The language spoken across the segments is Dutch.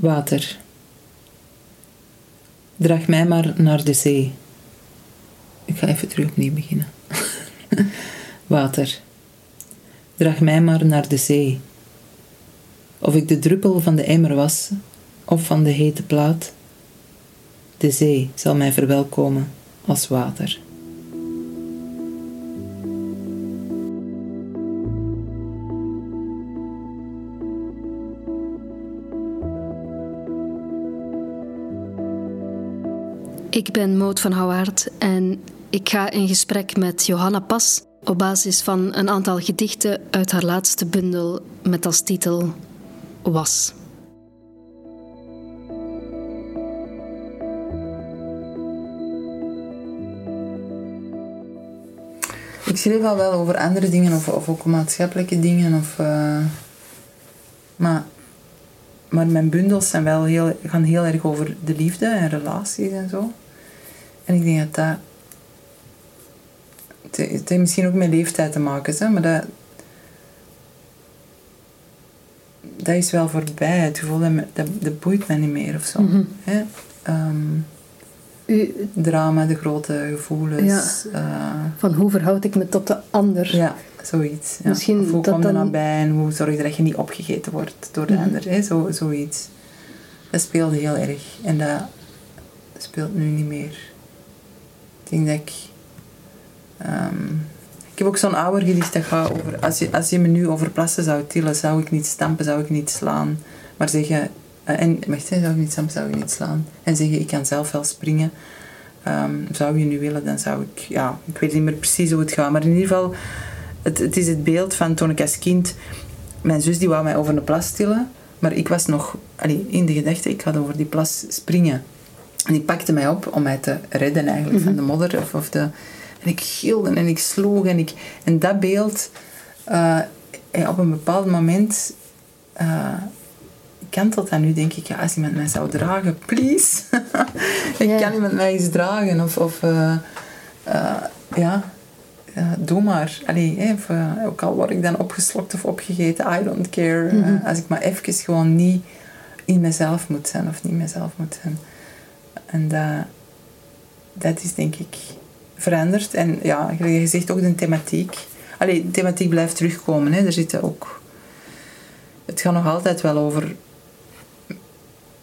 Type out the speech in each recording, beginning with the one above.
Water. Draag mij maar naar de zee. Ik ga even terug opnieuw beginnen. Water. Draag mij maar naar de zee. Of ik de druppel van de emmer was, of van de hete plaat, de zee zal mij verwelkomen als water. Ik ben Maud van Houwaard en ik ga in gesprek met Johanna Pas op basis van een aantal gedichten uit haar laatste bundel met als titel Was. Ik schreef al wel over andere dingen of, of ook maatschappelijke dingen. Of, uh, maar, maar mijn bundels zijn wel heel, gaan heel erg over de liefde en relaties en zo. En ik denk dat dat... Het, heeft misschien ook met leeftijd te maken, hè, maar dat... Dat is wel voorbij. Het gevoel dat, dat, dat boeit me niet meer of zo. Mhm. hè? Um, U, drama, de grote gevoelens. Ja. eh, van hoe verhoud ik me tot de ander? ja, zoiets. Ja. Misschien of hoe dat kom je dan- nabij en hoe zorg je dat je niet opgegeten wordt door de Mhm. ander. Hè? Zo, zoiets. Dat speelde heel erg. En dat speelt nu niet meer. Ik denk dat ik... ehm, ik heb ook zo'n ouder gedicht dat gaat over... Als je, als je me nu over plassen zou tillen, zou ik niet stampen, zou ik niet slaan. Maar zeggen... eh, en, wacht, zou ik niet stampen, zou ik niet slaan. En zeggen, ik kan zelf wel springen. Ehm, zou je nu willen, dan zou ik... Ja, ik weet niet meer precies hoe het gaat. Maar in ieder geval... Het, het is het beeld van toen ik als kind... Mijn zus die wou mij over een plas tillen. Maar ik was nog allee, in de gedachte, ik ga over die plas springen. En die pakte mij op om mij te redden eigenlijk van de modder. Of, of de, en ik gilde en ik sloeg. En, ik, en dat beeld, eh, eh, op een bepaald moment... eh kantelt dat nu, denk ik. Ja, als iemand mij zou dragen, please. ik kan iemand mij eens dragen. Of, of ja, doe maar. Allee, of, ook al word ik dan opgeslokt of opgegeten, I don't care. Mhm. Als ik maar even gewoon niet in mezelf moet zijn of niet mezelf moet zijn. En dat, dat is denk ik veranderd. En ja, je zegt ook de thematiek. Allee, de thematiek blijft terugkomen. Hè. Er zitten ook... Het gaat nog altijd wel over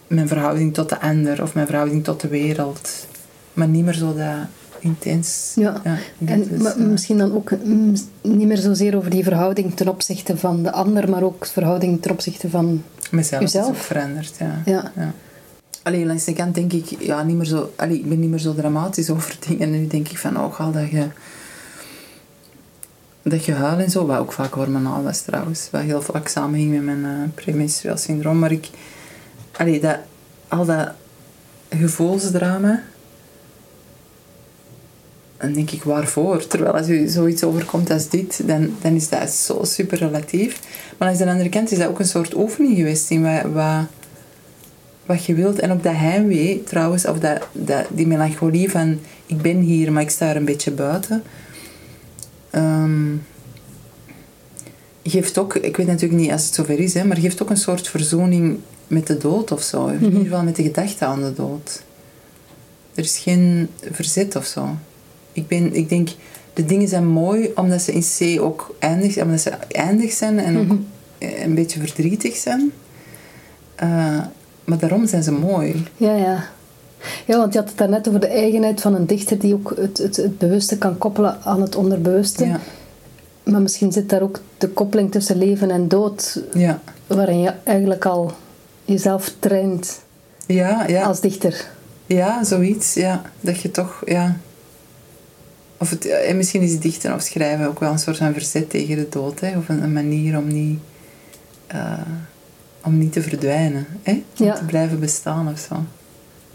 mijn verhouding tot de ander of mijn verhouding tot de wereld. Maar niet meer zo dat intens. Ja. En is, maar misschien dan ook mm, niet meer zozeer over die verhouding ten opzichte van de ander, maar ook verhouding ten opzichte van... mezelf is uzelf. ook veranderd, ja. Ja. Alleen langs de kant denk ik, ja, niet meer zo, allee, ik ben niet meer zo dramatisch over dingen. En nu denk ik van, oh, ga dat je, dat je huilt en zo, wat ook vaak hormonaal was trouwens, wat heel vaak samenhing met mijn eh premenstrueel syndroom. Maar ik, allee, dat, al dat gevoelsdrama, dan denk ik, waarvoor? Terwijl als u zoiets overkomt als dit, dan, dan is dat zo super relatief. Maar aan de andere kant is dat ook een soort oefening geweest in wat, wat, je wilt. En ook dat heimwee, trouwens, of dat, dat, die melancholie van ik ben hier, maar ik sta er een beetje buiten. ehm, geeft ook, ik weet natuurlijk niet als het zover is, hè, maar geeft ook een soort verzoening met de dood of zo. In ieder geval met de gedachte aan de dood. Er is geen verzet of zo. Ik, ben, ik denk, de dingen zijn mooi omdat ze in C ook eindig, omdat ze eindig zijn en ook een beetje verdrietig zijn. Eh, maar daarom zijn ze mooi. Ja, ja. Ja, want je had het daarnet over de eigenheid van een dichter die ook het, het, het bewuste kan koppelen aan het onderbewuste. Ja, Maar misschien zit daar ook de koppeling tussen leven en dood, ja, waarin je eigenlijk al jezelf traint ja, ja, als dichter. ja zoiets. Ja. Dat je toch, ja. Of het, en misschien is dichten of schrijven ook wel een soort van verzet tegen de dood. Hè? Of een, een manier om niet, eh, om niet te verdwijnen. Hè? Om Ja. te blijven bestaan of zo.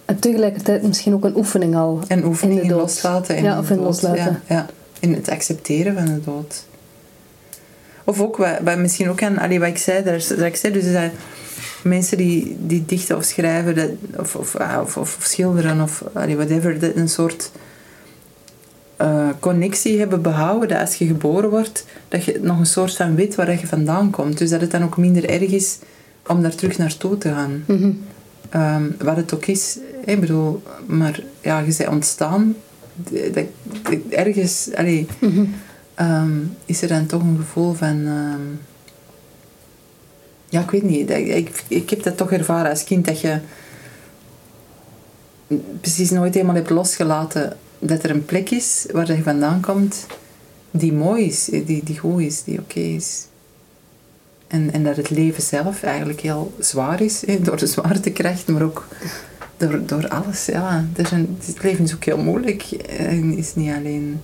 En tegelijkertijd misschien ook een oefening al En oefening in in de dood. loslaten. En ja, in of in dood. loslaten. Ja, ja. In het accepteren van de dood. Of ook, wat, wat misschien ook aan allee, wat ik zei, daar, dat ik zei dus dat mensen die, die dichten of schrijven, dat, of, of, ah, of, of, of schilderen, of allee, whatever, dat een soort eh, connectie hebben behouden, dat als je geboren wordt, dat je nog een soort van weet waar je vandaan komt. Dus dat het dan ook minder erg is om daar terug naartoe te gaan. Ehm, wat het ook is. Ik bedoel, maar ja, je bent ontstaan. d- dat- dat- ergens allee, Mhm. ehm, is er dan toch een gevoel van... ehm, ja, ik weet niet. Ik, ik heb dat toch ervaren als kind dat je precies nooit helemaal hebt losgelaten dat er een plek is waar je vandaan komt die mooi is, die, die goed is, die oké is. En, en dat het leven zelf eigenlijk heel zwaar is, door de zwaartekracht, maar ook door, door alles. Ja. Het leven is ook heel moeilijk en is niet alleen...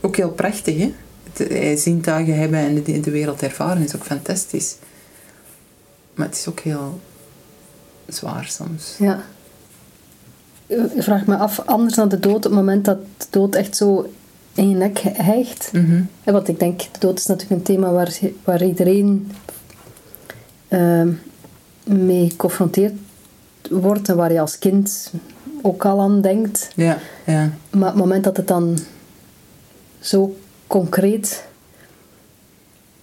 Ook heel prachtig, hè. Het, eh, zintuigen hebben en de, de wereld ervaren is ook fantastisch. Maar het is ook heel zwaar soms. Ja. Ik vraag me af, anders dan de dood, op het moment dat de dood echt zo in je nek. Mhm. Hè, Want ik denk, de dood is natuurlijk een thema waar, waar iedereen ehm, mee geconfronteerd wordt en waar je als kind ook al aan denkt. Ja, ja. Maar op het moment dat het dan zo concreet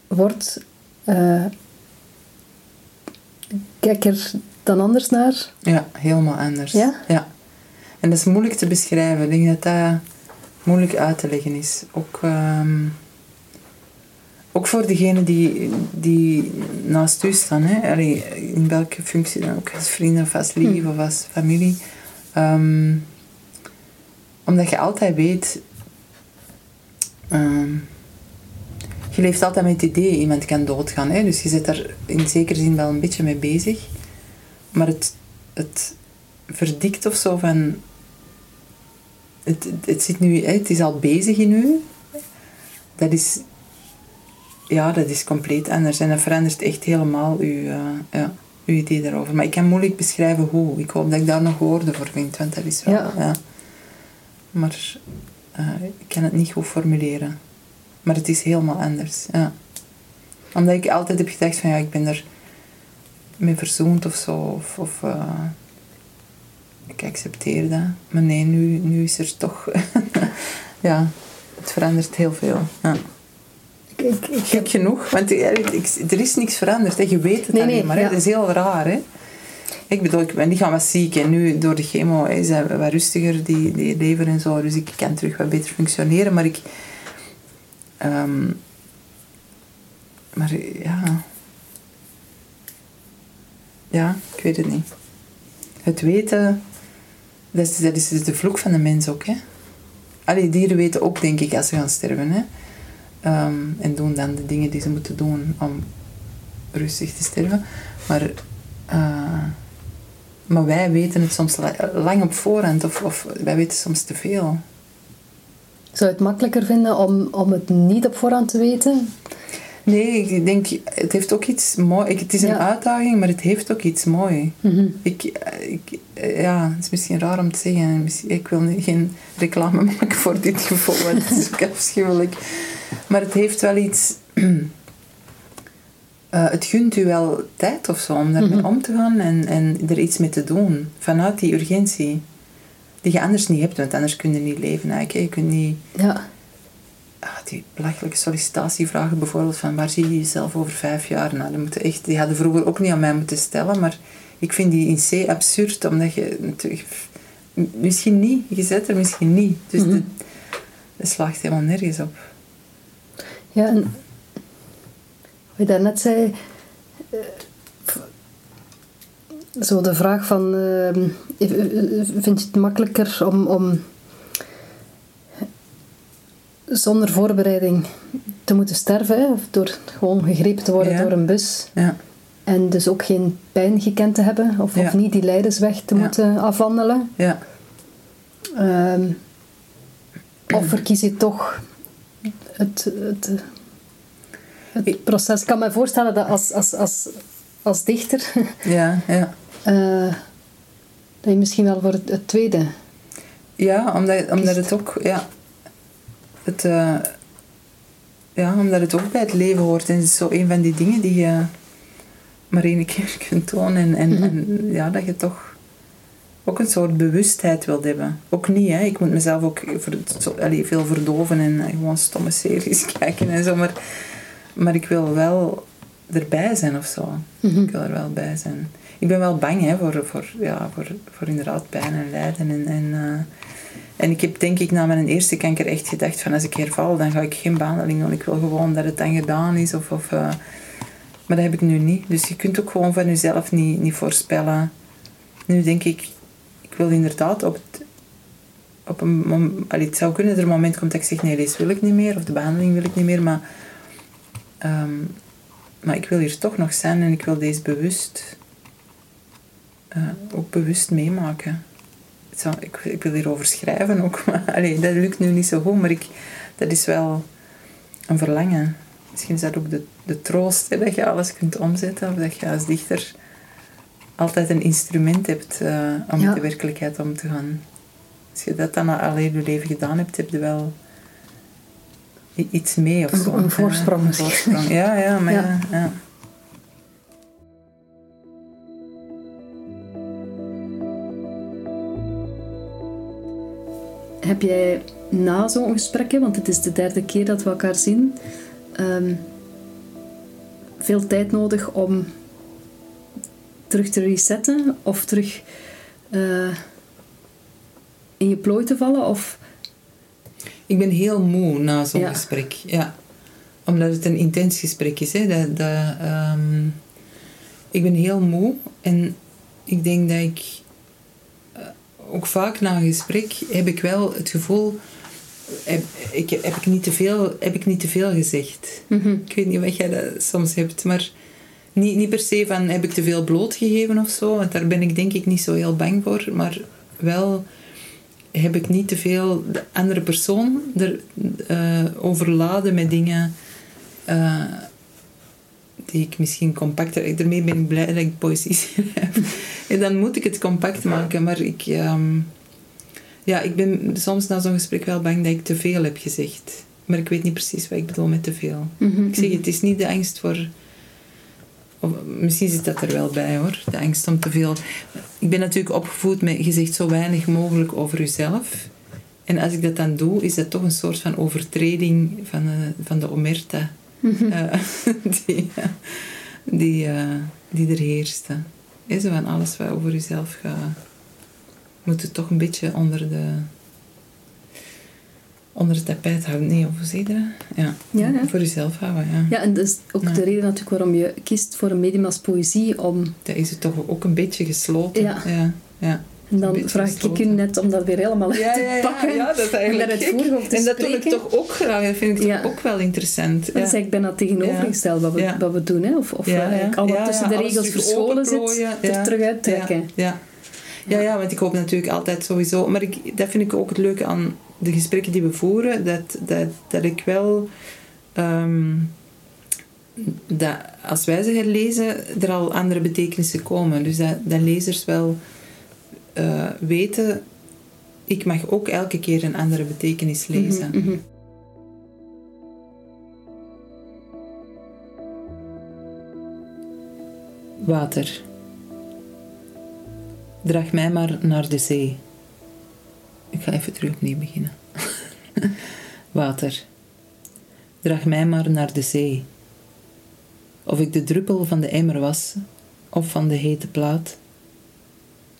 wordt, eh, kijk er dan anders naar. Ja, helemaal anders. Ja? Ja. En dat is moeilijk te beschrijven. Ik denk dat dat moeilijk uit te leggen is. Ook, ehm, ook voor degenen die, die naast u staan. Hè? Allee, in welke functie dan ook. Als vrienden of als lief Hm. of als familie. Ehm, omdat je altijd weet... ehm, je leeft altijd met het idee, iemand kan doodgaan. Hè? Dus je zit daar in zekere zin wel een beetje mee bezig. Maar het, het verdikt of zo van... Het, het, zit nu, het is al bezig in u. Dat is... Ja, dat is compleet anders. En dat verandert echt helemaal uw, eh, ja, uw idee daarover. Maar ik kan moeilijk beschrijven hoe. Ik hoop dat ik daar nog woorden voor vind, want dat is wel... Ja. Ja. Maar eh, ik kan het niet goed formuleren. Maar het is helemaal anders, ja. Omdat ik altijd heb gedacht van, ja, ik ben er mee verzoend of zo. Of, of eh, ik accepteer dat. Maar nee, nu, nu is er toch... ja, het verandert heel veel. Ja. Ik, ik, ik Gek genoeg, want ik- er is niks veranderd. Hè. Je weet het Nee, alleen nee, maar. Hè. ja. Dat is heel raar. Hè. Ik bedoel, ik, mijn lichaam was ziek en nu door de chemo zijn we wat rustiger, die, die lever en zo. Dus ik kan terug wat beter functioneren. Maar ik... ehm, maar ja... Ja, ik weet het niet. Het weten, dat is, is de vloek van de mens ook. Hè. Allee, dieren weten ook, denk ik, als ze gaan sterven. Hè. Ehm, en doen dan de dingen die ze moeten doen om rustig te sterven. Maar, eh, maar wij weten het soms la- lang op voorhand, of, of wij weten soms te veel. zou het makkelijker vinden om, om het niet op voorhand te weten. Nee, ik denk, het heeft ook iets mooi. Het is een Ja. uitdaging, maar het heeft ook iets mooi. Mhm. Ik, ik, ja, het is misschien raar om te zeggen. Ik wil geen reclame maken voor dit gevoel, want het is ook afschuwelijk. Maar het heeft wel iets... eh, het gunt u wel tijd of zo om daarmee Mhm. om te gaan en, en er iets mee te doen. Vanuit die urgentie. Die je anders niet hebt, want anders kun je niet leven. Eigenlijk. Je kunt niet... Ja. Ah, die belachelijke sollicitatievragen bijvoorbeeld van waar zie je jezelf over vijf jaar? Nou, die, moeten echt, die hadden vroeger ook niet aan mij moeten stellen, maar ik vind die in C absurd, omdat je natuurlijk... Misschien niet, je zet er misschien niet. Dus Mhm. de- dat slaagt helemaal nergens op. Ja, en wat je daarnet zei, eh, zo de vraag van, eh, vind je het makkelijker om, om zonder voorbereiding te moeten sterven, hè, of door gewoon gegrepen te worden Ja. door een bus Ja, en dus ook geen pijn gekend te hebben, of, Ja. of niet die lijdensweg te moeten afwandelen? ja. Ehm, of verkies je toch het, het, het proces? Ik kan me voorstellen dat als, als, als, als dichter ja, ja. eh, dat je misschien wel voor het, het tweede. Ja, omdat, omdat het ook... Ja, het, eh, ja, omdat het ook bij het leven hoort. En het is zo een van die dingen die je maar één keer kunt tonen. En, en, Mhm. en ja, dat je toch ook een soort bewustheid wilt hebben. Ook niet, hè. Ik moet mezelf ook ver, zo, allee, veel verdoven en eh, gewoon stomme series kijken en zo. Maar, maar ik wil wel erbij zijn of zo. Ik wil er wel bij zijn. Ik ben wel bang hè, voor, voor, ja, voor, voor inderdaad pijn en lijden. En, en, eh, en ik heb denk ik na mijn eerste kanker echt gedacht van als ik herval, dan ga ik geen behandeling doen. Ik wil gewoon dat het dan gedaan is. Of, of, uh, maar dat heb ik nu niet. Dus je kunt ook gewoon van jezelf niet, niet voorspellen. Nu denk ik, ik wil inderdaad op het, op een moment, zou kunnen dat er een moment komt dat ik zeg nee, deze wil ik niet meer. Of de behandeling wil ik niet meer. Maar, um, maar ik wil hier toch nog zijn en ik wil deze bewust uh, ook bewust meemaken. Zou, ik, ik, wil hierover schrijven ook, maar allee, dat lukt nu niet zo goed, maar ik, dat is wel een verlangen. Misschien is dat ook de, de troost, hè, dat je alles kunt omzetten, of dat je als dichter altijd een instrument hebt uh, om ja. met de werkelijkheid om te gaan. Als je dat dan al heel je leven gedaan hebt, heb je wel iets mee of zo. Een voorsprong. Een voorsprong. Ja, ja, maar ja. ja, ja. Heb jij na zo'n gesprek, want het is de derde keer dat we elkaar zien, um, veel tijd nodig om terug te resetten of terug uh, in je plooi te vallen? Of... Ik ben heel moe na zo'n ja. gesprek. Ja. Omdat het een intens gesprek is. Hè. Dat, dat, um, ik ben heel moe en ik denk dat ik ook vaak na een gesprek heb ik wel het gevoel heb ik, heb ik, niet, te veel, heb ik niet te veel gezegd. Mm -hmm. Ik weet niet wat jij dat soms hebt, maar niet, niet per se van heb ik te veel blootgegeven of zo, want daar ben ik denk ik niet zo heel bang voor, maar wel heb ik niet te veel de andere persoon er, uh, overladen met dingen uh, die ik misschien compacter... Daarmee ben ik blij dat ik poëzie schrijf. Dan moet ik het compact maken, maar ik... Um, ja, ik ben soms na zo'n gesprek wel bang dat ik te veel heb gezegd. Maar ik weet niet precies wat ik bedoel met te veel. Mm -hmm. Ik zeg, het is niet de angst voor... Of, misschien zit dat er wel bij hoor, de angst om te veel. Ik ben natuurlijk opgevoed met je zegt zo weinig mogelijk over jezelf. En als ik dat dan doe, is dat toch een soort van overtreding van de, van de omerta mm -hmm. uh, die, die, uh, die er heerste. Is van alles wat over jezelf gaat, moet het toch een beetje onder de onder het tapijt houden. Nee, of hoe? Ja. Ja, ja. Voor jezelf houden, ja. Ja, en dat is ook Ja. de reden natuurlijk waarom je kiest voor een medium als poëzie. Om, Dat is het toch ook een beetje gesloten. Ja. ja. En dan vraag ik u gesloten. net om dat weer helemaal uit Ja, te pakken. ja, dat eigenlijk En het En dat doe ik toch ook graag. Dat vind ik toch ook wel interessant. Dat is eigenlijk bijna tegenovergesteld wat we, wat we doen. Hè? Of, of eigenlijk al wat tussen de regels verscholen zit, er terug uittrekken. Ja, ja. Ja, ja, want ik hoop natuurlijk altijd sowieso... Maar ik, dat vind ik ook het leuke aan de gesprekken die we voeren. Dat, dat, dat ik wel... ehm, dat als wij ze herlezen, er al andere betekenissen komen. Dus dat, dat lezers wel eh, weten... Ik mag ook elke keer een andere betekenis lezen. Mhm, mhm. Water. Draag mij maar naar de zee. Ik ga even terug opnieuw beginnen. Water. Draag mij maar naar de zee. Of ik de druppel van de emmer was, of van de hete plaat.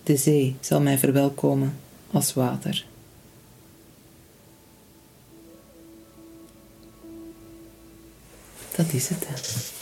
De zee zal mij verwelkomen als water. Dat is het. Hè.